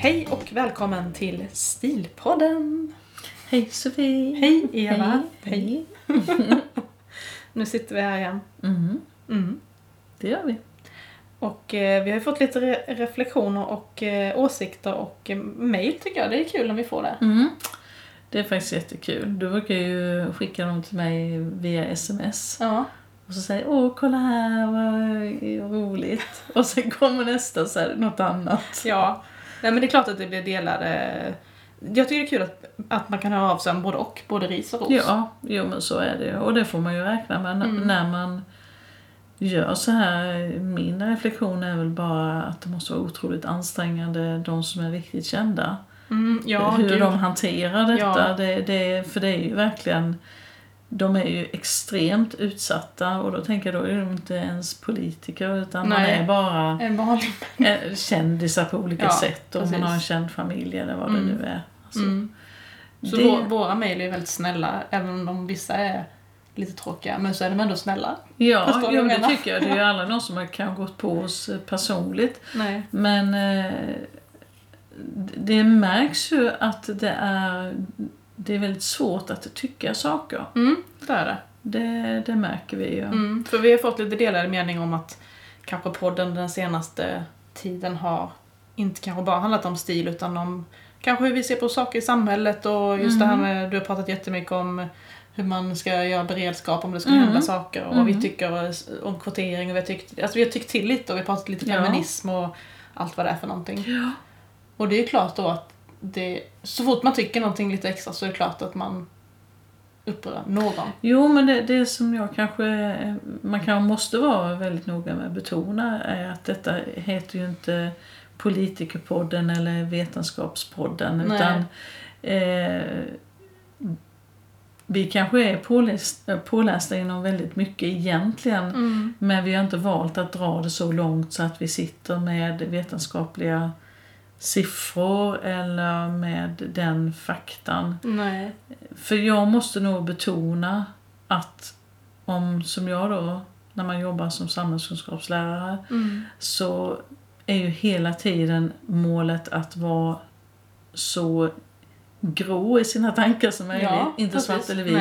Hej och välkommen till Stilpodden! Hej Sofie! Hej Eva! Hej! Nu sitter vi här igen. Mm, Mm. det gör vi. Och eh, vi har fått lite re- reflektioner och eh, åsikter och eh, mejl tycker jag. Det är kul när vi får det. Mm. Det är faktiskt jättekul. Du brukar ju skicka dem till mig via sms. Ja. Och så säger åh kolla här vad roligt. Och sen kommer nästa så här, något annat. Ja. Nej men det är klart att det blir delade. Jag tycker det är kul att, att man kan höra av sig om både och. Både ris och ros. Ja, jo men så är det ju. Och det får man ju räkna med Mm. när man gör så här. Min reflektion är väl bara att det måste vara otroligt ansträngande, de som är riktigt kända. Mm, ja, hur gud. de hanterar detta. Ja. Det, det, för det är ju verkligen, de är ju extremt utsatta och då tänker jag då är de inte ens politiker utan man Nej. är bara En vanlig eh, kändisar på olika Ja, sätt och man precis. har en känd familj eller vad Mm. det nu är. Alltså, Mm. Så det- vår, våra mejl är väldigt snälla, även om de vissa är lite tråkiga. Men så är de ändå snälla. Ja, jo, det tycker jag. Det är ju aldrig någon som har kanske gått på oss eh, personligt. Nej. Men eh, det märks ju att det är, det är väldigt svårt att tycka saker. Mm, det är det. Det, det märker vi ju. Mm, för vi har fått lite delade meningar om att kanske podden den senaste tiden har inte kanske bara handlat om stil utan om kanske hur vi ser på saker i samhället och just det här med, du har pratat jättemycket om hur man ska göra beredskap om det skulle Mm. hända saker och vad vi Mm. tycker om kvotering och vi har tyckt, alltså vi har tyckt till lite och vi har pratat lite Ja. feminism och allt vad det är för någonting. Ja. Och det är ju klart då att det, så fort man tycker någonting lite extra så är det klart att man upprör någon. Jo, men det, det som jag kanske, man kanske måste vara väldigt noga med att betona är att detta heter ju inte Politikerpodden eller Vetenskapspodden Nej. utan eh, vi kanske är pålästa, pålästa inom väldigt mycket egentligen Mm. men vi har inte valt att dra det så långt så att vi sitter med vetenskapliga siffror eller med den faktan. Nej. För jag måste nog betona att om, som jag då, när man jobbar som samhällskunskapslärare, Mm. så är ju hela tiden målet att vara så grå i sina tankar som möjligt. inte precis. svart eller vit.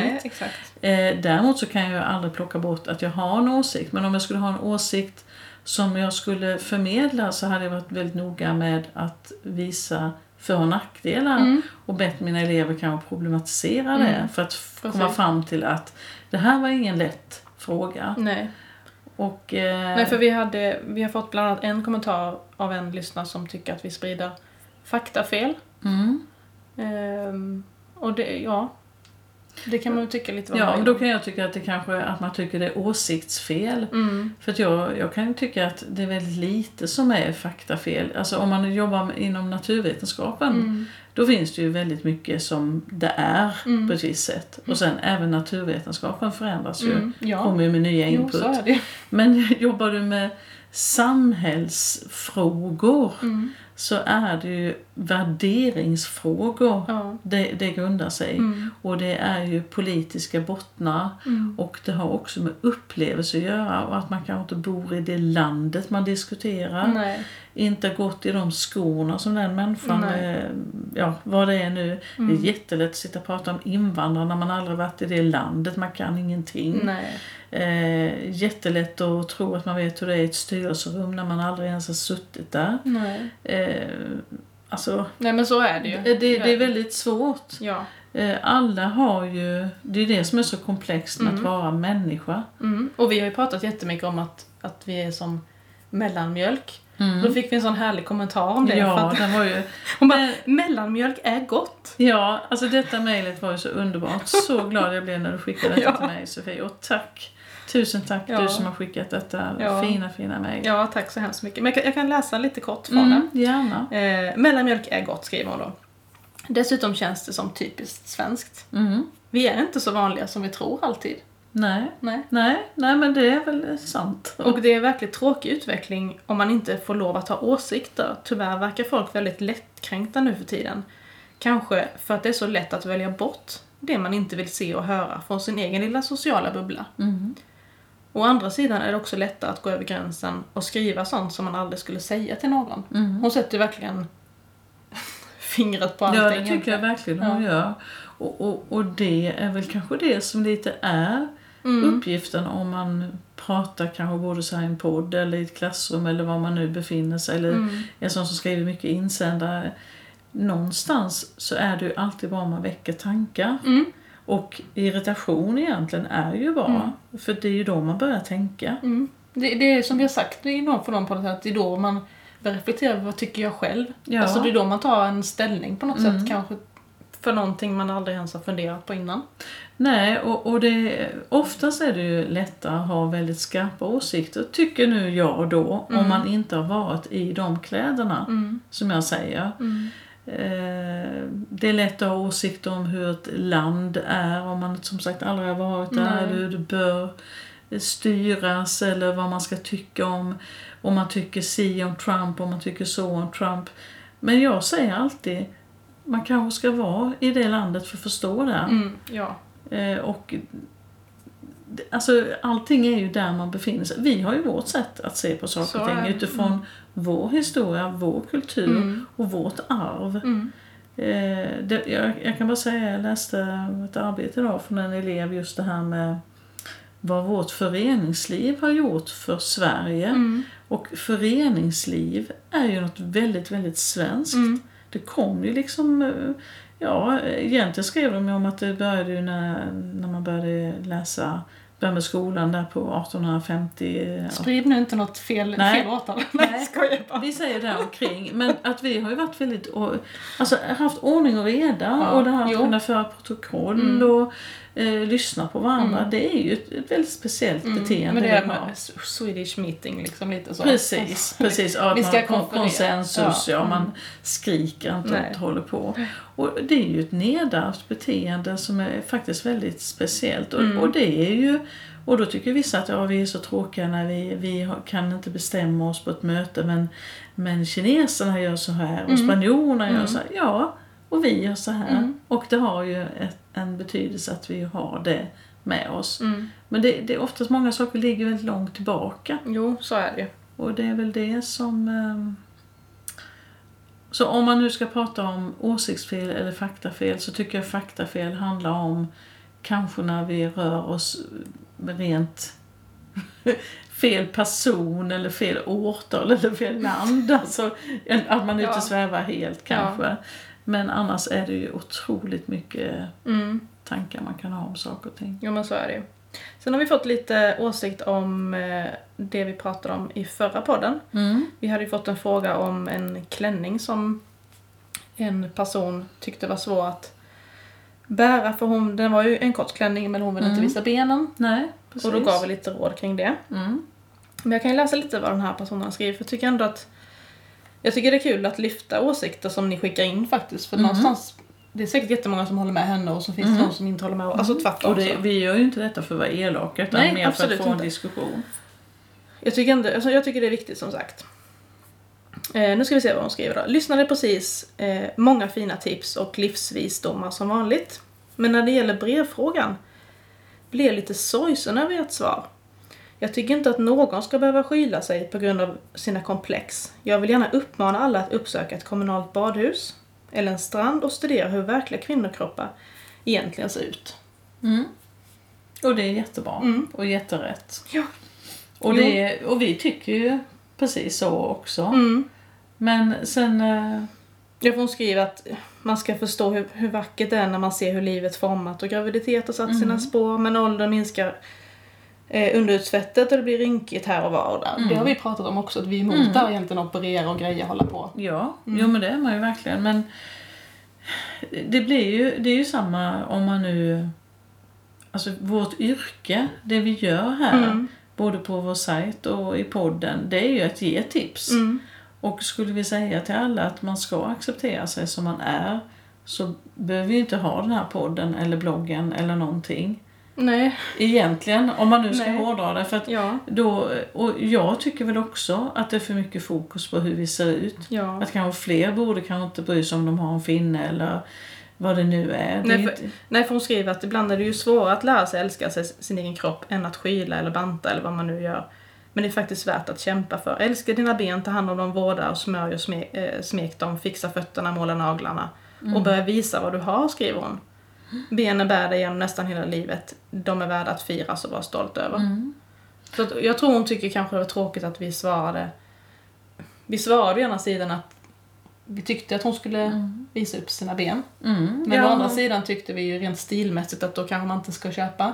Nej. Eh, däremot så kan jag ju aldrig plocka bort att jag har en åsikt. Men om jag skulle ha en åsikt som jag skulle förmedla så hade jag varit väldigt noga med att visa för och nackdelar Mm. och bett mina elever kanske problematisera det Mm. för att Precis. komma fram till att det här var ingen lätt fråga. Nej. Och, eh, Nej, för vi, hade, vi har fått bland annat en kommentar av en lyssnare som tycker att vi sprider faktafel. mm. Ehm, och det, ja. Det kan man ju tycka lite vad Ja, men då kan jag tycka att det kanske att man tycker det är åsiktsfel. Mm. För att jag, jag kan ju tycka att det är väldigt lite som är faktafel. Alltså om man jobbar inom naturvetenskapen Mm. då finns det ju väldigt mycket som det är Mm. på ett visst sätt. Och sen även naturvetenskapen förändras ju. Mm. Ja. Kommer ju med nya Jo, input. det. Men jobbar du med samhällsfrågor Mm. Så är det ju värderingsfrågor Ja. det, det grundar sig. Mm. Och det är ju politiska bottnar Mm. och det har också med upplevelse att göra och att man kanske inte bor i det landet man diskuterar. Nej. Inte gått i de skorna som den människan, eh, ja vad det är nu. Det Mm. är jättelätt att sitta och prata om invandrare när man aldrig varit i det landet, man kan ingenting. Nej. Eh, jättelätt att tro att man vet hur det är i ett styrelserum när man aldrig ens har suttit där. Nej. Eh, alltså, Nej, men så är det ju. det, det är väldigt svårt. Ja. Eh, alla har ju, det är det som är så komplext med att Mm. vara människa. Mm. Och vi har ju pratat jättemycket om att, att vi är som mellanmjölk. Mm. Då fick vi en sån härlig kommentar om det. Ja, att, den var ju... hon bara, Eh, mellanmjölk är gott. Ja, alltså detta mejlet var ju så underbart. Så glad jag blev när du skickade detta Ja. till mig Sofie. Och tack! Tusen tack Ja. du som har skickat detta Ja. fina, fina mejl. Ja, tack så hemskt mycket. Men jag kan, jag kan läsa lite kort från Mm, gärna. den. Eh, mellanmjölk är gott, skriver hon då. Dessutom känns det som typiskt svenskt. Mm. Vi är inte så vanliga som vi tror alltid. Nej, Nej. nej, nej men det är väl sant. Och det är verkligen tråkig utveckling om man inte får lov att ha åsikter. Tyvärr verkar folk väldigt lättkränkta nu för tiden. Kanske för att det är så lätt att välja bort det man inte vill se och höra från sin egen lilla sociala bubbla. Mm. Å andra sidan är det också lättare att gå över gränsen och skriva sånt som man aldrig skulle säga till någon. Mm. Hon sätter verkligen fingret på allting. Ja, det tycker jag verkligen hon Ja. gör. Och, och, och det är väl kanske det som lite är Mm. uppgiften om man pratar kanske både så i en podd eller i ett klassrum eller var man nu befinner sig. Eller Mm. en sån som skriver mycket insändare. Någonstans så är det ju alltid bra om man väcker tankar. Mm. Och irritation egentligen är ju bra. För det är ju då man börjar tänka. Mm. Det, det är som vi har sagt i någon för någon podd, att det är då man börjar reflektera över vad tycker jag själv. Ja. Alltså det är då man tar en ställning på något Mm. sätt kanske för någonting man aldrig ens har funderat på innan. Nej, och, och det, oftast är det ju lättare att ha väldigt skarpa åsikter, tycker nu jag då, Mm. om man inte har varit i de kläderna, Mm. som jag säger. Eh, det är lätt att ha åsikter om hur ett land är, om man som sagt aldrig har varit där, Nej. hur det bör styras, eller vad man ska tycka om, om man tycker si om Trump, om man tycker så om Trump. Men jag säger alltid, man kanske ska vara i det landet för att förstå det. Mm. Ja. Eh, och Alltså allting är ju där man befinner sig. Vi har ju vårt sätt att se på saker och ting utifrån vår historia, vår kultur Mm. och vårt arv. Mm. Eh, det, jag, jag kan bara säga, jag läste ett arbete idag från en elev just det här med vad vårt föreningsliv har gjort för Sverige. Mm. Och föreningsliv är ju något väldigt, väldigt svenskt. Mm. Det kom ju liksom, eh, ja egentligen skrev de ju om att det började ju när, när man började läsa, började med skolan där på 1850. ja. Sprid nu inte något fel, Nej. fel årtal. Nej, skojar bara. Vi säger där omkring men att vi har ju varit väldigt, alltså haft ordning och reda Ja, och det här att kunna föra protokoll Mm. och eh, lyssna på varandra. Mm. Det är ju ett, ett väldigt speciellt beteende Men det är har. med Swedish meeting liksom lite så. Precis, precis. Ja, Vi ska man, konferera. konsensus, ja. Ja, mm. man skriker inte Nej. och håller på. Och det är ju ett nedärvt beteende som är faktiskt väldigt speciellt. Och, Mm. och det är ju, och då tycker vissa att ja, vi är så tråkiga när vi, vi har- kan inte bestämma oss på ett möte men, men kineserna gör så här och Mm. spanjorerna gör Mm. så här. Ja, och vi gör så här. Mm. Och det har ju ett, en betydelse att vi har det med oss. Mm. Men det, det är oftast många saker ligger väldigt långt tillbaka. Jo, så är det. Och det är väl det som... ehm, Så om man nu ska prata om åsiktsfel eller faktafel så tycker jag faktafel handlar om kanske när vi rör oss rent fel person eller fel årtal eller fel land. Alltså att man är ute Ja. och svävar helt kanske. Men annars är det ju otroligt mycket Mm. tankar man kan ha om saker och ting. Jo men så är det ju. Sen har vi fått lite åsikt om eh, det vi pratade om i förra podden. Vi hade ju fått en fråga om en klänning som en person tyckte var svår att bära för hon, den var ju en kort klänning men hon ville inte Mm. visa benen. Nej, precis. Och då gav vi lite råd kring det. Mm. Men jag kan ju läsa lite vad den här personen har skrivit för jag tycker ändå att jag tycker det är kul att lyfta åsikter som ni skickar in faktiskt för Mhm. någonstans det är säkert jättemånga som håller med henne och så finns det Mhm. de som inte håller med. Alltså tvärtom. Och det, vi gör ju inte detta för att vara elaka utan Nej, mer för att få en inte. diskussion. Jag tycker, ändå, alltså jag tycker det är viktigt som sagt. Eh, nu ska vi se vad hon skriver då. Lyssnade precis. Eh, många fina tips och livsvisdomar som vanligt. Men när det gäller brevfrågan blir jag lite sorgsen över ert svar. Jag tycker inte att någon ska behöva skyla sig på grund av sina komplex. Jag vill gärna uppmana alla att uppsöka ett kommunalt badhus eller en strand och studera hur verkliga kvinnokroppar egentligen ser ut. Och det är jättebra Mm. och jätterätt. Ja. Och, det, och vi tycker ju precis så också. Mm. Men sen... eh, Ja, för hon skriver att man ska förstå hur, hur vackert det är när man ser hur livet format och graviditet har satt sina spår, men åldern minskar eh, underutsvettet och det blir rynkigt här och var och där. Det har vi pratat om också, att vi är emot Mm. här egentligen, operera och grejer, hålla på. Ja, Mm. jo men det är man ju verkligen. Men det blir ju, det är ju samma om man nu... Alltså vårt yrke, det vi gör här, Mm. både på vår sajt och i podden, det är ju att ge tips. Mm. Och skulle vi säga till alla att man ska acceptera sig som man är så behöver vi inte ha den här podden eller bloggen eller någonting. Nej, Egentligen, om man nu ska Nej. hårdra det. För att ja, då, och jag tycker väl också att det är för mycket fokus på hur vi ser ut. ja. Att kanske fler borde kanske inte bry sig om de har en finne eller vad det nu är. Nej, för- Nej, för hon skriver att ibland är det ju svårare att lära sig älska sig, sin egen kropp än att skyla eller banta eller vad man nu gör. Men det är faktiskt värt att kämpa för. Älska dina ben, ta hand om dem, vårda och smörj och smek, eh, smek dem, fixa fötterna, måla naglarna. Och börja visa vad du har, skriver hon. Benen bär dig genom nästan hela livet. De är värda att firas och vara stolt över. Mm. Så att, jag tror hon tycker kanske det var tråkigt att vi svarade. Vi svarade å ena sidan att vi tyckte att hon skulle visa upp sina ben. Mm. Men ja, å andra sidan tyckte vi ju rent stilmässigt att då kanske man inte ska köpa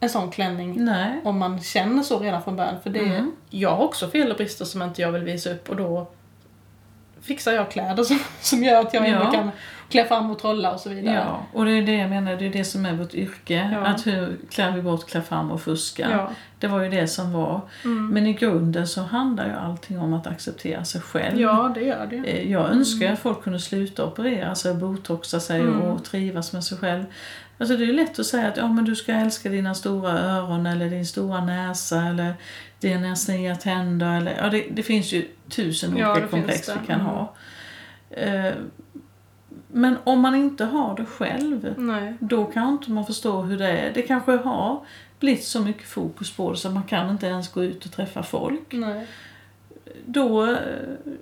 en sån klänning Nej. om man känner så redan från början. För det, Mm. jag har också fel och brister som inte jag vill visa upp och då fixar jag kläder som, som gör att jag ändå Ja. kan klä fram och trolla och så vidare. Ja, och det är det jag menar, det är det som är vårt yrke. Ja. Att hur klär vi bort, klär fram och fuska. Ja. Det var ju det som var. Mm. Men i grunden så handlar ju allting om att acceptera sig själv. ja, det gör det. Eh, Jag önskar att folk kunde sluta operera sig, botoxa sig Mm. och trivas med sig själv. Alltså det är lätt att säga att ja, men du ska älska dina stora öron eller din stora näsa eller dina sneda tänder. Eller, ja, det, det finns ju tusen Ja, olika det komplex vi kan Mm. ha. Eh, Men om man inte har det själv, Nej. då kan inte man förstå hur det är. Det kanske har blivit så mycket fokus på det så man kan inte ens gå ut och träffa folk Nej. då,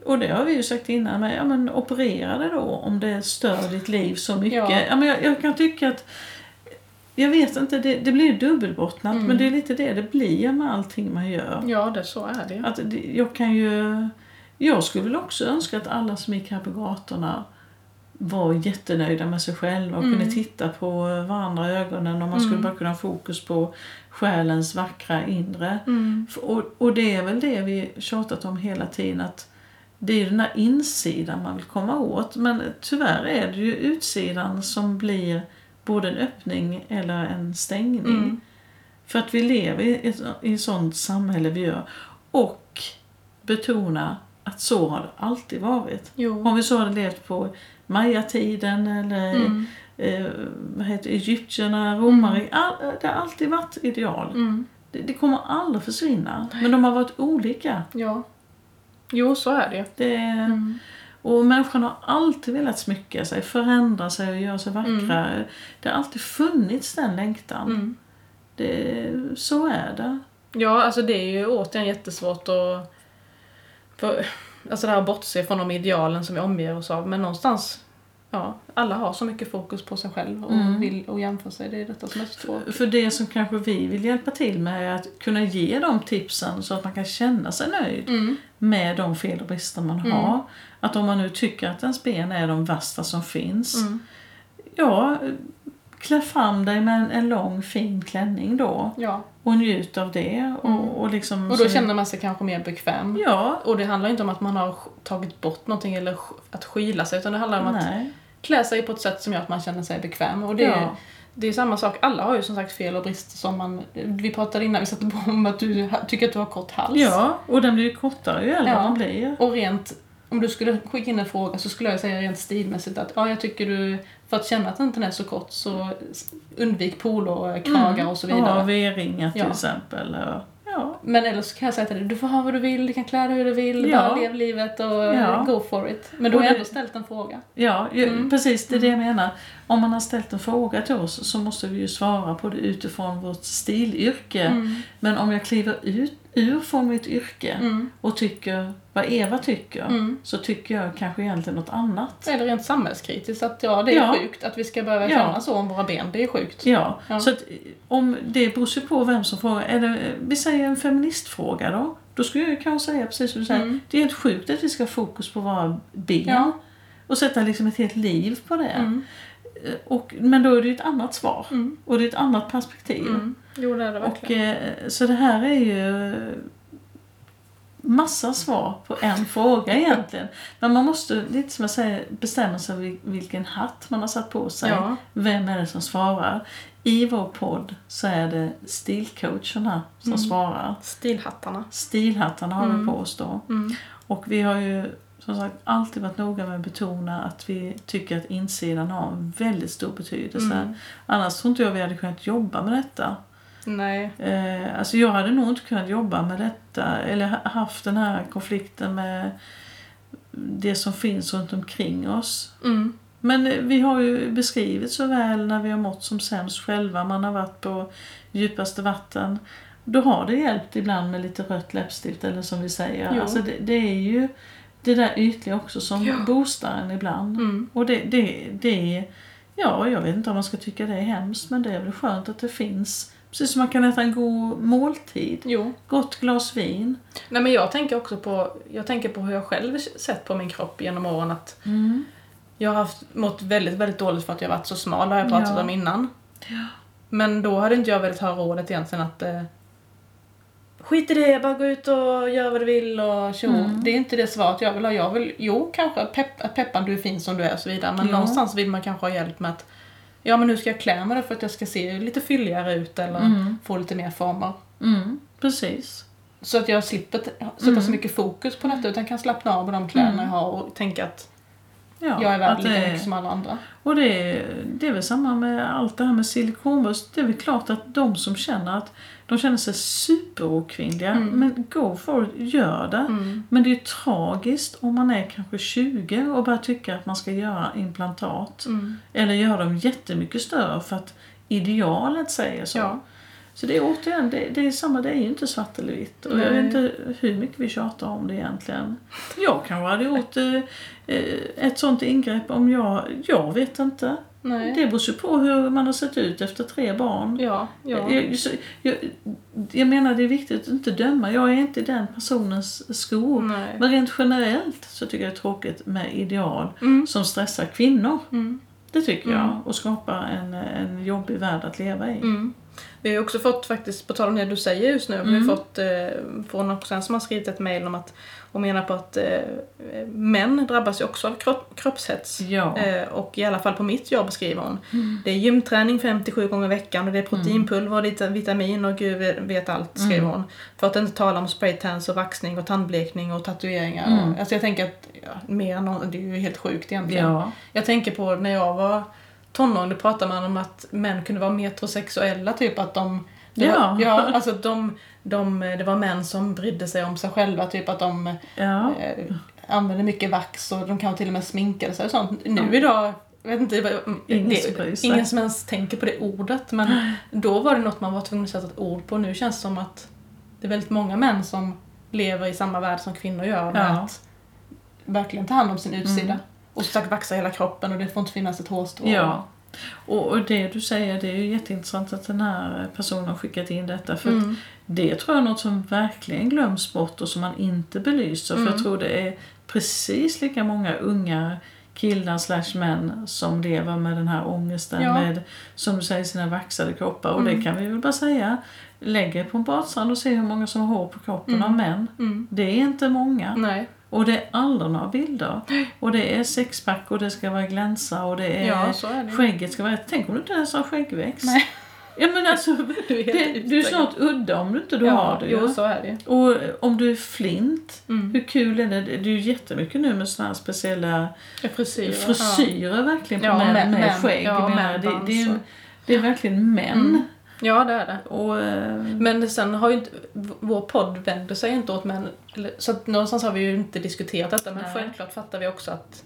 och det har vi ju sagt innan, men, ja, men operera det då om det stör ditt liv så mycket. Ja. Ja. men jag, jag kan tycka att, jag vet inte, det, det blir ju dubbelbottnat Mm. men det är lite det det blir med allting man gör. Ja, det, så är det ju. Att det, jag kan ju, jag skulle väl också önska att alla som gick här på gatorna var jättenöjda med sig själva och Mm. kunde titta på varandra i ögonen och man skulle Mm. bara kunna ha fokus på själens vackra inre. Mm. Och, och det är väl det vi tjatat om hela tiden att det är den där insidan man vill komma åt. Men tyvärr är det ju utsidan som blir både en öppning eller en stängning. Mm. För att vi lever i ett, i ett sånt samhälle vi gör. Och betona att så har det alltid varit. Jo. Om vi så hade levt på Maya-tiden eller Mm. eh, vad heter det, egyptierna, romare. All, det har alltid varit ideal. Mm. Det, det kommer aldrig försvinna. Men de har varit olika. Ja. Jo, så är det. Det, Mm. Och människan har alltid velat smycka sig, förändra sig och göra sig vackra. Det har alltid funnits den längtan. Mm. Det, så är det. Ja, alltså det är ju återigen jättesvårt att... För, alltså det här att bortse från de idealen som vi omger oss av. Men någonstans, ja, alla har så mycket fokus på sig själv och Mm. vill och jämför sig. Det är detta som är så tråkigt. För det som kanske vi vill hjälpa till med är att kunna ge de tipsen så att man kan känna sig nöjd Mm. med de fel och brister man Mm. har. Att om man nu tycker att ens ben är de värsta som finns, Mm. ja, klä fram dig med en, en lång fin klänning då Ja, och njut av det. Och, Mm. och, liksom, och då så- känner man sig kanske mer bekväm. Ja, Och det handlar inte om att man har tagit bort någonting eller att skyla sig utan det handlar om att nej. klä sig på ett sätt som gör att man känner sig bekväm. Och det, är, Ja. det är samma sak, alla har ju som sagt fel och brister som man... Vi pratade innan vi satte på om att du tycker att du har kort hals. ja, och den blir ju kortare ju äldre Ja. man blir. Och rent, om du skulle skicka in en fråga så skulle jag säga rent stilmässigt att ja, jag tycker du, för att känna att den inte är så kort så undvik polokragar och så vidare. Ja, V-ringar till Ja. exempel. Ja. Men eller så kan jag säga till dig, du får ha vad du vill, du kan klä dig hur du vill, Ja. bara lev livet och Ja. go for it. Men du har det- ändå ställt en fråga. Ja, Mm. precis. Det är det jag menar. Om man har ställt en fråga till oss så måste vi ju svara på det utifrån vårt stilyrke. Mm. Men om jag kliver ut ur från mitt yrke Mm. och tycker vad Eva tycker Mm. så tycker jag kanske egentligen något annat. Eller rent samhällskritiskt, att ja, det är Ja. sjukt att vi ska behöva Ja. känna så om våra ben. Det är sjukt. Ja, Ja. så att om det beror sig på vem som frågar. Är det, vi säger en feministfråga då. Då skulle jag kanske säga precis som du säger. Mm. Det är helt sjukt att vi ska ha fokus på våra ben. Ja. Och sätta liksom ett helt liv på det. Mm. Och, men då är det ju ett annat svar. Mm. Och det är ett annat perspektiv. Mm. Jo, det är det Och, verkligen. eh, så det här är ju massa svar på en fråga egentligen. Men man måste, lite som jag säger, bestämma sig vil- vilken hatt man har satt på sig. Ja. Vem är det som svarar? I vår podd så är det stilcoacherna som Mm. svarar. Stilhattarna. Stilhattarna har vi Mm. på oss då. Mm. Och vi har ju som sagt alltid varit noga med att betona att vi tycker att insidan har en väldigt stor betydelse. Mm. Annars tror inte jag vi hade kunnat jobba med detta. Nej. Eh, alltså jag hade nog inte kunnat jobba med detta eller ha- haft den här konflikten med det som finns runt omkring oss. Mm. Men eh, vi har ju beskrivit så väl när vi har mått som sämst själva. Man har varit på djupaste vatten. Då har det hjälpt ibland med lite rött läppstift eller som vi säger. Jo. Alltså det, det är ju det där ytliga också som Ja. boostar en ibland. Mm. Och det, det, det är, ja jag vet inte om man ska tycka det är hemskt men det är väl skönt att det finns. Precis som man kan äta en god måltid. Jo. Gott glas vin. Nej men jag tänker också på, jag tänker på hur jag själv sett på min kropp genom åren att Mm. jag har haft, mått väldigt, väldigt dåligt för att jag varit så smal, det har jag pratat Ja. om innan. Ja. Men då hade inte jag velat ha rådet egentligen att eh, Skit i det, bara gå ut och gör vad du vill och tjo. Mm. Det är inte det svaret jag vill ha. Jag vill, jo kanske pepp, peppan du är fin som du är och så vidare. Men Ja. någonstans vill man kanske ha hjälp med att Ja men nu ska jag klä mig då för att jag ska se lite fylligare ut eller Mm. få lite mer former. Mm. Precis. Så att jag slipper sätta Mm. så mycket fokus på detta utan kan slappna av med de kläderna Mm. jag har och tänka att Ja, jag är värd lika mycket som alla andra. Och det är, det är väl samma med allt det här med silikonbröst. Det är väl klart att de som känner att de känner sig superokvinnliga, Mm. men go for it, gör det. Mm. Men det är ju tragiskt om man är kanske 20 och börjar tycka att man ska göra implantat. Mm. Eller göra dem jättemycket större för att idealet säger så. Ja. Så det är återigen, det, det är samma, det är ju inte svart eller vitt. Och jag Nej. vet inte hur mycket vi tjatar om det egentligen. Jag kanske hade gjort eh, eh, ett sånt ingrepp om jag, jag vet inte. Nej. Det beror ju på hur man har sett ut efter tre barn. Ja, ja. Jag, så- jag, jag menar det är viktigt att inte döma. Jag är inte i den personens skor. Nej. Men rent generellt så tycker jag det är tråkigt med ideal Mm. som stressar kvinnor. Mm. Det tycker Mm. jag. Och skapar en, en jobbig värld att leva i. Mm. Vi har också fått faktiskt, på tal om det du säger just nu, vi har Mm. fått eh, från också som har skrivit ett mejl om att och menar på att eh, män drabbas ju också av kropp, kroppshets. Ja. Eh, och i alla fall på mitt jobb skriver hon. Mm. Det är gymträning 57 gånger i veckan och det är proteinpulver och lite vitamin och gud vet allt skriver Mm. hon. För att inte tala om spraytans och vaxning och tandblekning och tatueringar. Mm. Och, alltså jag tänker att ja, mer än det är ju helt sjukt egentligen. Ja. Jag tänker på när jag var tonåring, då pratade man om att män kunde vara metrosexuella, typ att de... det Ja. Var, ja, alltså de, de, det var män som brydde sig om sig själva, typ att de Ja. eh, använde mycket vax och de kanske till och med sminkade sig och sånt. Nu idag, jag vet inte, vad- Ingen som det, ingen som ens tänker på det ordet, men då var det något man var tvungen att sätta ett ord på. Nu känns det som att det är väldigt många män som lever i samma värld som kvinnor gör med Ja. att verkligen ta hand om sin utsida. Mm. Och som sagt vaxa hela kroppen och det får inte finnas ett hårstrå. Ja. Och, och det du säger, det är ju jätteintressant att den här personen har skickat in detta. För Mm. det tror jag är något som verkligen glöms bort och som man inte belyser. För Mm. jag tror det är precis lika många unga killar slash män som lever med den här ångesten Ja. med, som du säger, sina vaxade kroppar. Och Mm. det kan vi väl bara säga, lägg er på en badstrand och se hur många som har hår på kroppen Mm. av män. Mm. Det är inte många. Nej. Och det är aldrig några bilder. Och det är sexpack och det ska vara glänsa och det är Ja, är det. skägget ska vara Tänk om du inte ens har skäggväxt. Nej. Ja men alltså, Du är det, du är snart udda om du inte du ja, har det. Jo, så är det Och om du är flint, mm. hur kul är det? Det är ju jättemycket nu med såna här speciella Ja, Frisyrer. frisyrer verkligen på Ja, män, med män- skägg. ja, män det, det, är, det är verkligen män. Mm. Ja, det är det. Och, eh, Men sen har ju inte, vår podd vänder sig inte åt män. Så att någonstans har vi ju inte diskuterat detta. Men Nej. självklart fattar vi också att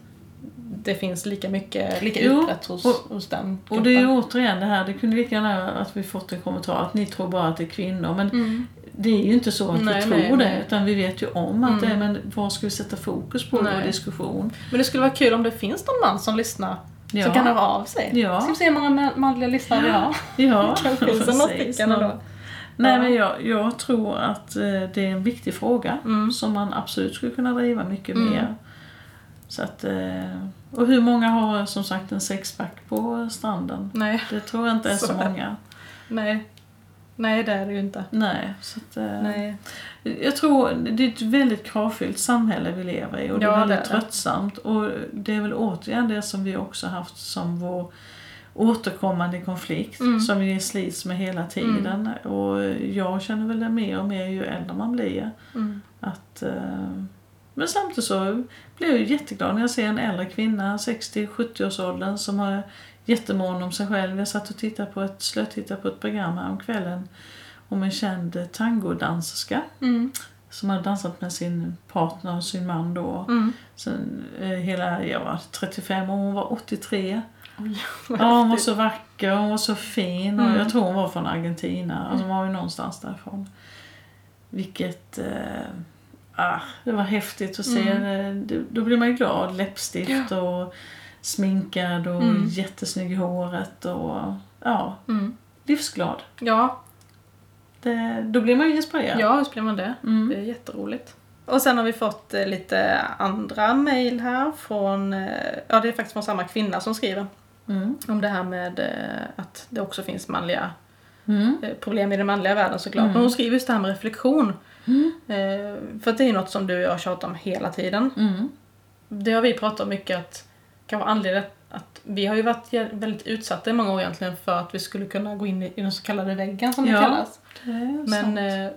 det finns lika mycket, lika Jo, utbrett hos, och- hos den och det är ju återigen det här, det kunde lika gärna att vi fått en kommentar att ni tror bara att det är kvinnor. Men Mm. det är ju inte så att Nej, vi tror nej, det, nej. utan vi vet ju om att Mm. det är, men vad ska vi sätta fokus på i vår diskussion? Men det skulle vara kul om det finns någon man som lyssnar. Ja. Som kan höra av sig. Ja. Ska vi se hur många man- manliga lyssnare vi har. Ja, Kanske finns några stycken ändå. Nej men jag, jag tror att eh, det är en viktig fråga Mm. som man absolut skulle kunna driva mycket Mm. mer. Så att, eh, och hur många har som sagt en sexpack på stranden? Nej. Det tror jag inte är så, Så många. Nej. Nej, det är det ju inte. Nej, så att, eh, Nej. Jag tror det är ett väldigt kravfyllt samhälle vi lever i och det är Ja, väldigt det är det. tröttsamt. Och det är väl återigen det som vi också haft som vår återkommande konflikt Mm. som vi slits med hela tiden. Och jag känner väl det mer och mer ju äldre man blir. Mm. Att, eh, men samtidigt så blir jag jätteglad när jag ser en äldre kvinna, 60-70-årsåldern, som har jättemån om sig själv. Jag satt och tittade på ett, slötittade på ett program här om kvällen om en känd tangodanserska Mm. som hade dansat med sin partner och sin man då. Mm. Sen, eh, hela, jag var 35 och hon var 83. Oj, Ja, hon var så vacker och hon var så fin. Och Mm. Jag tror hon var från Argentina. Alltså hon var ju någonstans därifrån. Vilket... Eh, ah, det var häftigt att se. Mm. Det, då blir man ju glad. Läppstift och sminkad och Mm. jättesnygg i håret. Och ja, Mm. livsglad. Ja, Det, då blir man ju inspirerad. ja, hur blir man det? Mm. Det är jätteroligt. Och sen har vi fått eh, lite andra mejl här från, eh, ja det är faktiskt från samma kvinna som skriver Mm. om det här med eh, att det också finns manliga Mm. problem i den manliga världen såklart. Mm. Men hon skriver just det här med reflektion. Mm. För att det är något som du och jag tjatar om hela tiden. Mm. Det har vi pratat om mycket att kanske anledningen att vi har ju varit väldigt utsatta i många år egentligen för att vi skulle kunna gå in i, i den så kallade väggen som Ja, det kallas. Det Men eh,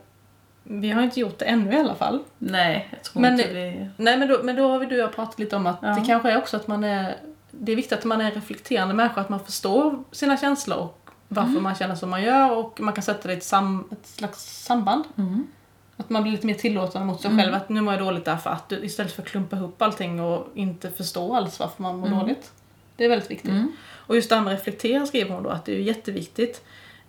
vi har inte gjort det ännu i alla fall. Nej, jag tror Men- inte vi... Nej men då, men då har vi du och jag pratat lite om att Ja. det kanske är också att man är Det är viktigt att man är en reflekterande människa, att man förstår sina känslor och varför Mm. man känner som man gör och man kan sätta det i ett, sam, ett slags samband. Mm. Att man blir lite mer tillåtande mot sig Mm. själv. Att nu mår jag dåligt därför att du, istället för att klumpa ihop allting och inte förstå alls varför man mår Mm. dåligt. Det är väldigt viktigt. Mm. Och just det här med reflektera skriver hon då att det är jätteviktigt.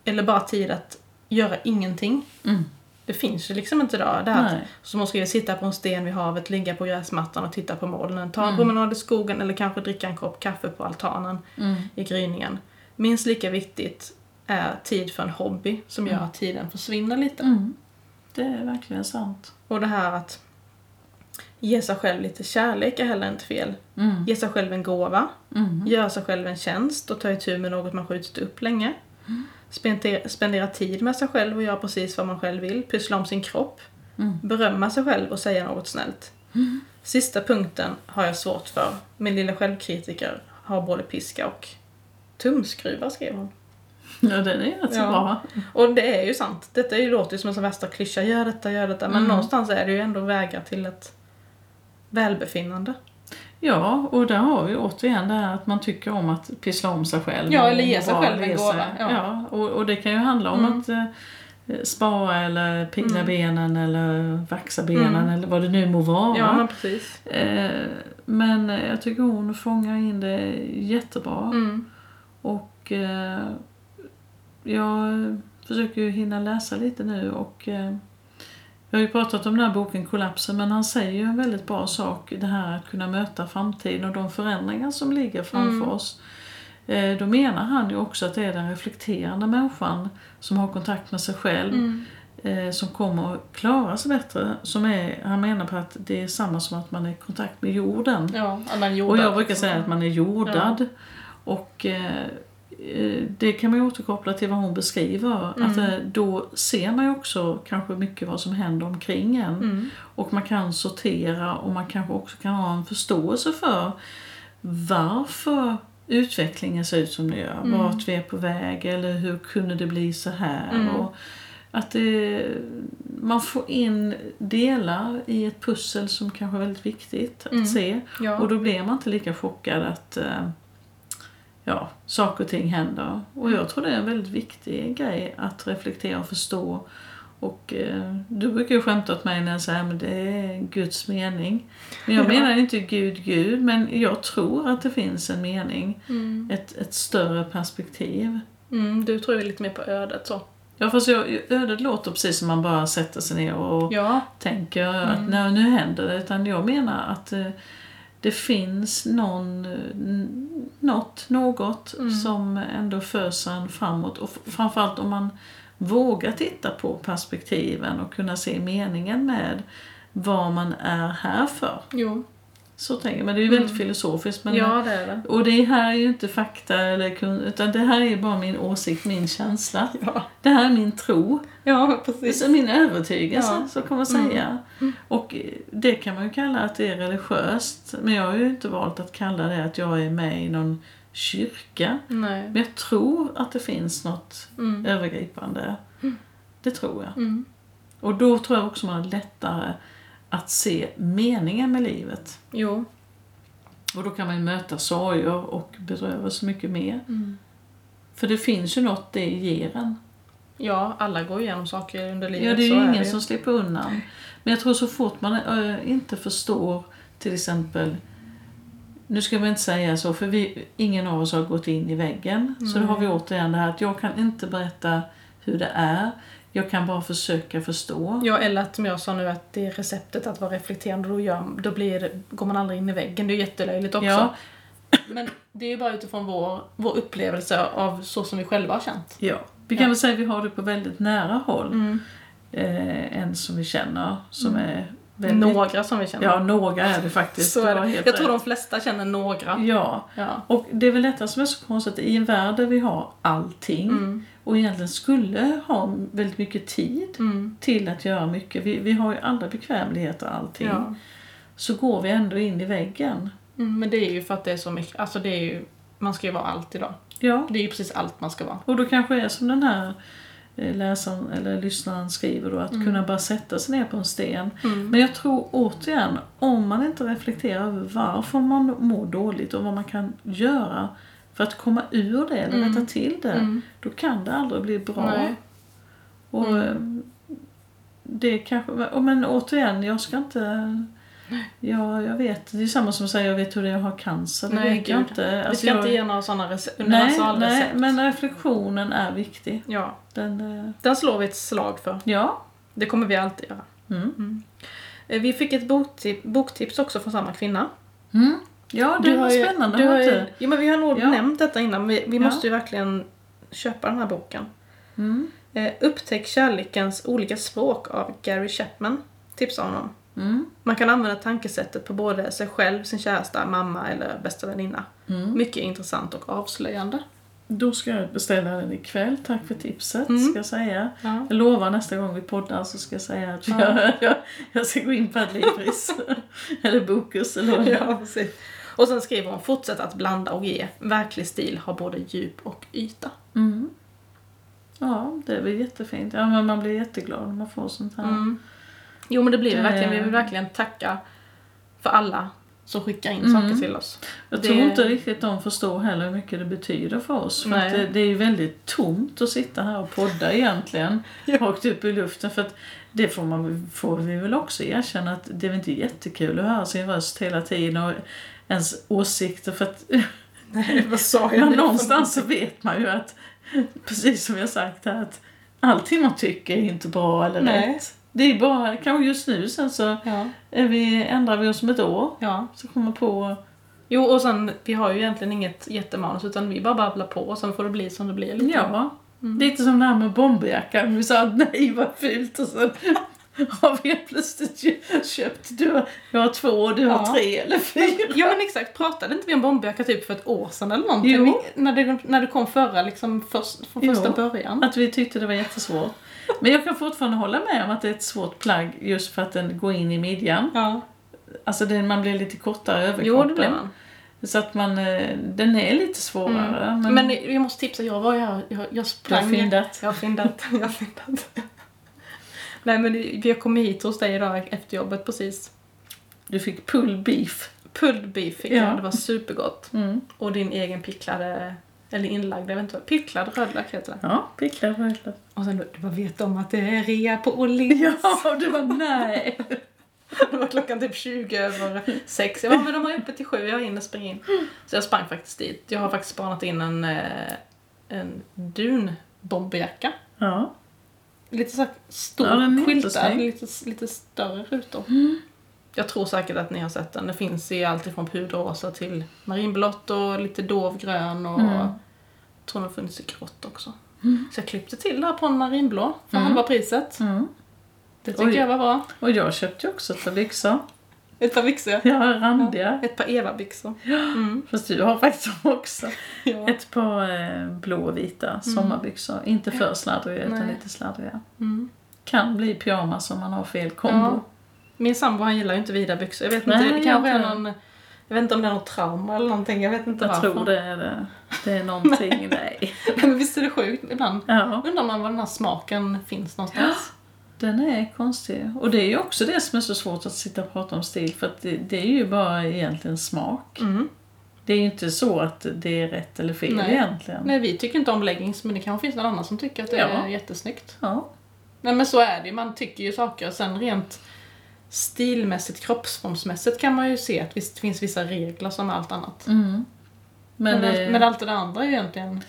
Eller bara tid att göra ingenting. Mm. Det finns ju liksom inte idag. Det här att, som hon skriver, sitta på en sten vid havet, ligga på gräsmattan och titta på molnen. Ta en Mm. promenad i skogen eller kanske dricka en kopp kaffe på altanen Mm. i gryningen. Minst lika viktigt är tid för en hobby som gör att tiden försvinner lite. Mm. Det är verkligen sant. Och det här att ge sig själv lite kärlek är heller inte fel. Mm. Ge sig själv en gåva, Mm. göra sig själv en tjänst och ta itu med något man skjutit upp länge. Spendera, spendera tid med sig själv och göra precis vad man själv vill. Pyssla om sin kropp. Mm. Berömma sig själv och säga något snällt. Sista punkten har jag svårt för. Min lilla självkritiker har både piska och tumskruvar, skrev hon. Ja, den är rätt så Ja. bra. Och det är ju sant. Detta är ju, låter ju som en värsta klyscha. Gör detta, gör detta. Men Mm. någonstans är det ju ändå vägar till ett välbefinnande. Ja, och där har vi återigen det här att man tycker om att pyssla om sig själv. Ja, eller ge sig själv en gåva, ja. Ja, och, och det kan ju handla om Mm. att eh, spara eller pilla Mm. benen eller vaxa benen Mm. eller vad det nu må vara. Ja, men precis. eh, men jag tycker hon fångar in det jättebra. Mm. Och eh, jag försöker ju hinna läsa lite nu och eh, jag har ju pratat om den här boken Kollapsen men han säger ju en väldigt bra sak det här att kunna möta framtiden och de förändringar som ligger framför Mm. oss. Eh, då menar han ju också att det är den reflekterande människan som har kontakt med sig själv Mm. eh, som kommer att klara sig bättre. Som är, han menar på att det är samma som att man är i kontakt med jorden. Ja, man Och jag brukar liksom. säga att man är jordad. Och eh, eh, det kan man ju återkoppla till vad hon beskriver. Mm. Att eh, då ser man ju också kanske mycket vad som händer omkring en. Mm. Och man kan sortera och man kanske också kan ha en förståelse för varför utvecklingen ser ut som den gör. Mm. Vart vi är på väg eller hur kunde det bli så här. Mm. Och att det, man får in delar i ett pussel som kanske är väldigt viktigt att Mm. se. Ja. Och då blir man inte lika chockad att eh, ja, saker och ting händer. Och jag tror det är en väldigt viktig grej att reflektera och förstå. Och eh, du brukar ju skämta åt mig när jag säger att det är Guds mening. Men jag Ja. menar inte Gud, Gud, men jag tror att det finns en mening. Mm. Ett, ett större perspektiv. Mm, du tror ju lite mer på ödet så. Ja fast jag, ödet låter precis som man bara sätter sig ner och Ja. tänker Mm. att nej, nu händer det. Utan jag menar att eh, det finns någon, något, något Mm. som ändå för en framåt. Och framförallt om man vågar titta på perspektiven och kunna se meningen med vad man är här för. Jo. Så tänker jag. Men det är ju väldigt Mm. filosofiskt. Men, Ja, det är det. Och det här är ju inte fakta eller kun, utan det här är bara min åsikt, min känsla. Ja, Det här är min tro. ja precis. Det är min övertygelse, Ja. så kan man Mm. säga. Och det kan man ju kalla att det är religiöst. Men jag har ju inte valt att kalla det att jag är med i någon kyrka. Nej. Men jag tror att det finns något Mm. övergripande. Det tror jag. Mm. Och då tror jag också man har lättare att se meningen med livet. Jo. Och då kan man ju möta sorger och bedrövelse mycket mer. Mm. För det finns ju något det ger en. Ja, alla går igenom saker under livet. Ja, det är ju ingen det som slipper undan. Men jag tror så fort man äh, inte förstår till exempel nu ska vi inte säga så, för vi, ingen av oss har gått in i väggen. Så då har vi återigen det här att jag kan inte berätta hur det är. Jag kan bara försöka förstå. Ja, eller att som jag sa nu att det är receptet att vara reflekterande, då, gör, då blir, går man aldrig in i väggen. Det är jättelöjligt också. Ja. Men det är ju bara utifrån vår, vår upplevelse av så som vi själva har känt. Ja. Vi kan Ja. väl säga att vi har det på väldigt nära håll. Mm. Eh, en som vi känner som är väldigt... Några som vi känner. Ja, några är det faktiskt. så är det. Jag tror de flesta känner några. Ja. Ja. Och det är väl detta som är så konstigt. I en värld där vi har allting Mm. och egentligen skulle ha väldigt mycket tid Mm. till att göra mycket. Vi, vi har ju alla bekvämligheter och allting. Ja. Så går vi ändå in i väggen. Mm, men det är ju för att det är så mycket, alltså det är ju, man ska ju vara allt idag. Ja. Det är ju precis allt man ska vara. Och då kanske är som den här läsaren eller lyssnaren skriver då, att kunna bara sätta sig ner på en sten. Mm. Men jag tror återigen, om man inte reflekterar över varför man mår dåligt och vad man kan göra för att komma ur det eller Mm. rätta till det, Mm. då kan det aldrig bli bra. Nej. Och Mm. eh, det kanske, men återigen, jag ska inte Ja, jag vet. Det är samma som att säga jag vet hur det är att ha cancer. Det Nej, vet jag inte. Vi Alltså, ska inte jag, ge några sådana rece- nej, nej, men reflektionen är viktig. Ja, Den, eh, den slår vi ett slag för. ja. Det kommer vi alltid göra. Mm. Eh, Vi fick ett boktip, boktips också från samma kvinna. Mm. Ja, det var har ju- spännande. Du har ju, inte? jo, men vi har nog Ja. nämnt detta innan, men vi, vi Ja. måste ju verkligen köpa den här boken. Mm. Eh, Upptäck kärlekens olika språk av Gary Chapman, tipsar honom. Mm. Man kan använda tankesättet på både sig själv, sin käresta, mamma eller bästa väninna. Mm. Mycket intressant och avslöjande. Då ska jag beställa den ikväll. Tack för tipset, Mm. ska jag säga. Ja. Jag lovar nästa gång vi poddar så ska jag säga att Ja. jag, jag, jag ska gå in på Adlibris. eller Bokus eller. Ja, precis. Och sen skriver hon, fortsätt att blanda och ge. Verklig stil har både djup och yta. Mm. Ja, det är väl jättefint. Ja, men man blir jätteglad när man får sånt här. Mm. Jo men det blir vi Det- verkligen. Vi vill verkligen tacka för alla som skickar in Mm. saker till oss. Jag Det- tror inte riktigt de förstår heller hur mycket det betyder för oss. För det, det är ju väldigt tomt att sitta här och podda egentligen. Rakt upp i luften. För att det får, man, får vi väl också erkänna att det är väl inte jättekul att höra sin röst hela tiden och ens åsikter. För att Nej, vad sa men någonstans så vet man ju att, precis som jag sagt här, att allting man tycker är inte bra eller Nej. rätt. Det är bara, kanske just nu sen så Ja. är vi, ändrar vi oss om ett år. ja. Så kommer på Jo och sen, vi har ju egentligen inget jättemanus utan vi bara babblar på och sen får det bli som det blir lite. Ja, lite som det här med bomberjackan. Vi sa att nej vad fult och sen har vi plötsligt kö- köpt, du har, jag har två du har Ja. tre eller fyra. Ja men exakt, pratade inte vi om bomberjacka typ för ett år sedan eller någonting? Jo. Vi, när, det, när det kom förra liksom först, från Jo. första början. Att vi tyckte det var jättesvårt. Men jag kan fortfarande hålla med om att det är ett svårt plagg just för att den går in i midjan. Ja. Alltså den, man blir lite kortare över Jo det blev man. Så att man, eh, den är lite svårare. Mm. Men, Men, jag måste tipsa, jag var jag, jag, jag du har sprang. fyndat. Jag har fyndat. Jag har fyndat. Nej men vi har kommit hit hos dig idag efter jobbet precis. Du fick pull beef. Pulled beef fick Ja. jag, det var supergott. Mm. Och din egen picklade, eller inlagda, jag vet inte vad, picklad rödlök heter det. Ja, picklad rödlök. Och sen du bara vet om att det är rea på Åhléns. Ja, du var nej. Det var klockan typ 20 över 6. Jag bara, men de har öppet till 7, jag hinner springa in. Så jag sprang faktiskt dit. Jag har faktiskt spanat in en, eh, en dunbomberjacka. Ja. Lite så här stor, Ja, skyltad, lite, lite större rutor. Jag tror säkert att ni har sett den. Det finns i allt ifrån puderrosa till marinblått och lite dovgrön och Mm. tror den har funnits i grått också. Så jag klippte till där på en marinblå för Mm. halva priset. Mm. Det tycker Oj. jag var bra. Och jag köpte ju också ett par byxor. Ett par byxor. Ja, randiga. Ett par Eva-byxor. Mm. Fast du har faktiskt också Ja. ett par eh, blå och vita sommarbyxor. Inte för sladdriga utan Nej. lite sladdriga. Mm. Kan bli pyjamas om man har fel kombo. Ja. Min sambo han gillar ju inte vida byxor. Jag vet Nej, inte, det jag kanske är någon... Jag vet inte om det är något trauma eller någonting. Jag vet inte Jag varför. tror det är det. Det är någonting, nej. Men visst är det sjukt ibland? Ja, Undrar man var den här smaken finns någonstans. den är konstig. Och det är ju också det som är så svårt att sitta och prata om stil. För att det, det är ju bara egentligen smak. Mm. Det är ju inte så att det är rätt eller fel Nej. egentligen. Nej, vi tycker inte om leggings men det kanske finns någon annan som tycker att det Ja. är jättesnyggt. Ja. Nej men så är det ju. Man tycker ju saker. Sen rent stilmässigt, kroppsformsmässigt kan man ju se att visst finns vissa regler som allt annat. Mm. Men, Men, det, men allt det andra är ju egentligen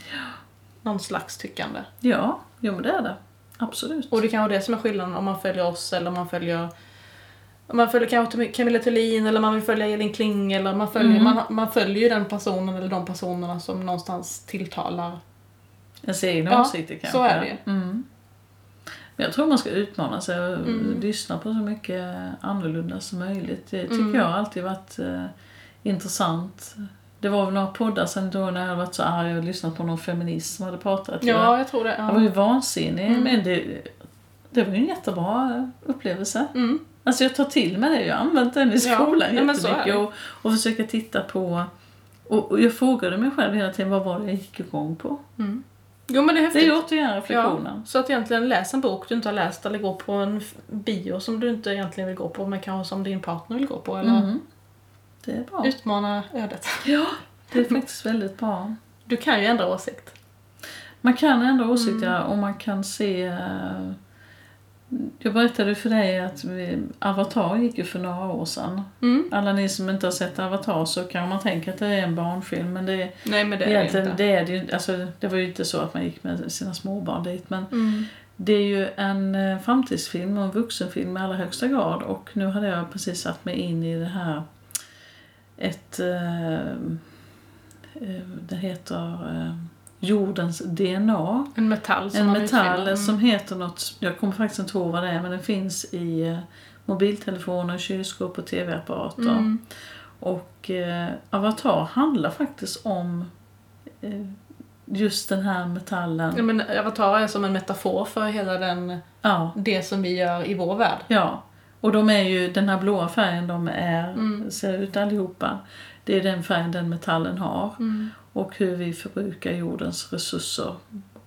någon slags tyckande. ja, jo men det är det. Absolut. Och det kan vara det som är skillnaden om man följer oss eller om man följer om man följer kanske Camilla Thulin eller man vill följa Elin Kling eller man följer, Mm. man, man följer ju den personen eller de personerna som någonstans tilltalar. Ens egna Ja, åsikter kanske. så är det. Mm. Jag tror man ska utmana sig och Mm. lyssna på så mycket annorlunda som möjligt. Det tycker Mm. jag alltid varit eh, intressant. Det var väl några poddar sen då när jag varit så arg och lyssnat på någon feminist som hade pratat. Ja, jag tror det. Jag var ju Ja. vansinnig Mm. men det, det var ju en jättebra upplevelse. Mm. Alltså jag tar till mig det, jag har använt den i Ja, skolan ja, jättemycket och, och försöker titta på och, och jag frågade mig själv hela tiden vad var det jag gick igång på? Mm. Jo men det är Det häftigt. är ju återigen reflektionen. Ja, så att egentligen läs en bok du inte har läst eller gå på en bio som du inte egentligen vill gå på men kanske som din partner vill gå på eller Mm. Det är bra. utmana ödet. Ja, det är faktiskt väldigt bra. Du kan ju ändra åsikt. Man kan ändra åsikter och man kan se... Jag berättade för dig att vi, Avatar gick ju för några år sedan. Mm. Alla ni som inte har sett Avatar så kan man tänka att det är en barnfilm men det, Nej men det är det inte. det är det ju alltså, Det var ju inte så att man gick med sina småbarn dit men Mm. det är ju en eh, framtidsfilm och en vuxenfilm i allra högsta grad och nu hade jag precis satt mig in i det här ett eh, det heter eh, jordens DNA. En metall som En metall. Mm. som heter något, jag kommer faktiskt inte ihåg vad det är men den finns i eh, mobiltelefoner, kylskåp och tv-apparater. Mm. Och eh, Avatar handlar faktiskt om eh, just den här metallen. Ja, men Avatar är som en metafor för hela den, Ja, det som vi gör i vår värld. ja. Och de är ju, den här blåa färgen de är, Mm. ser ut allihopa. Det är den färgen den metallen har. Mm. Och hur vi förbrukar jordens resurser.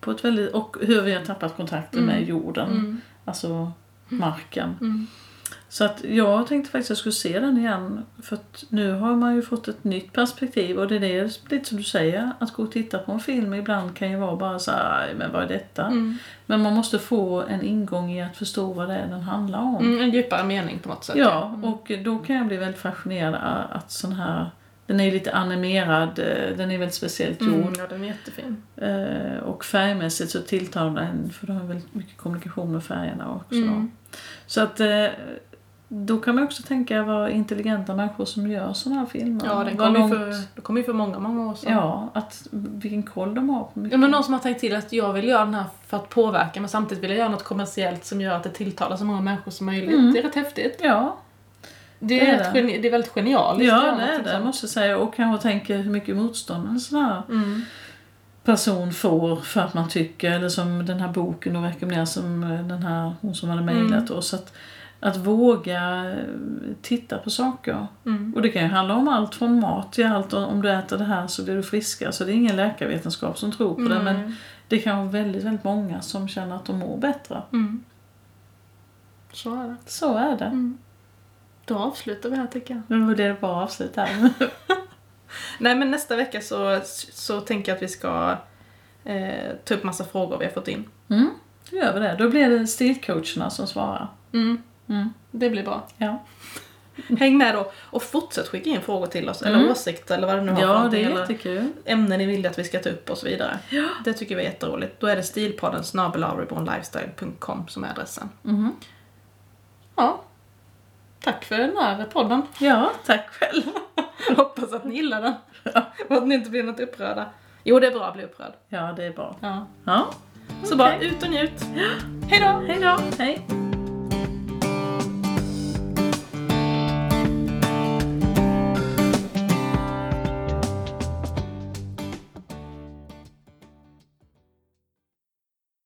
På ett väldigt, och hur vi har tappat kontakten Mm. med jorden. Mm. Alltså marken. Mm. Så att jag tänkte faktiskt att jag skulle se den igen. För att nu har man ju fått ett nytt perspektiv. Och det är det, lite som du säger, att gå och titta på en film ibland kan ju vara bara så här, "Aj, men vad är detta? Mm. Men man måste få en ingång i att förstå vad det är den handlar om. Mm. En djupare mening på något sätt. Ja, Mm. och då kan jag bli väldigt fascinerad att sån här den är ju lite animerad, eh, den är väldigt speciellt gjord. Mm, ja, den är jättefin. Eh, och färgmässigt så tilltalar den, för de har väldigt mycket kommunikation med färgerna också. Mm. Så att eh, då kan man också tänka vad intelligenta människor som gör sådana här filmer. Ja, den kom, långt- för, kom ju för många, många år sedan. Ja, att vilken koll de har på mycket. Ja, men någon som har tänkt till att jag vill göra den här för att påverka men samtidigt vill jag göra något kommersiellt som gör att det tilltalar så många människor som möjligt. Mm. Det är rätt häftigt. Ja, Det är, Det är det. det är väldigt genialiskt. ja det är det sånt. måste jag säga. Och kanske tänka hur mycket motstånd en sån här Mm. person får för att man tycker, eller som den här boken och rekommenderar som eh, den här, hon som hade mejlat Mm. oss. Att, att våga eh, titta på saker. Mm. Och det kan ju handla om allt från mat till allt. Om du äter det här så blir du friskare. Så det är ingen läkarvetenskap som tror på det. Men Mm. det kan vara väldigt, väldigt många som känner att de mår bättre. Mm. Så är det. Så är det. Mm. Då avslutar vi här tycker jag. Det är bra avslut här. Nej men nästa vecka så, så tänker jag att vi ska eh, ta upp massa frågor vi har fått in. Mm, då gör vi det. Då blir det stilcoacherna som svarar. Mm. Mm. Det blir bra. Ja. Häng med då och fortsätt skicka in frågor till oss. Eller Mm. åsikter eller vad det nu har Ja, det är eller jättekul. ämnen ni vill att vi ska ta upp och så vidare. Det tycker vi är jätteroligt. Då är det stilpodden snabelavrebornlifestyle.com som är adressen. Mhm. Ja. Tack för den här podden. Ja, tack själv. Hoppas att ni gillar den. Och att ni inte blir något upprörda. Jo, det är bra att bli upprörd. Ja, det är bra. Ja. Ja, Så Okej. bara ut och njut. Hej då! hej då. Hej.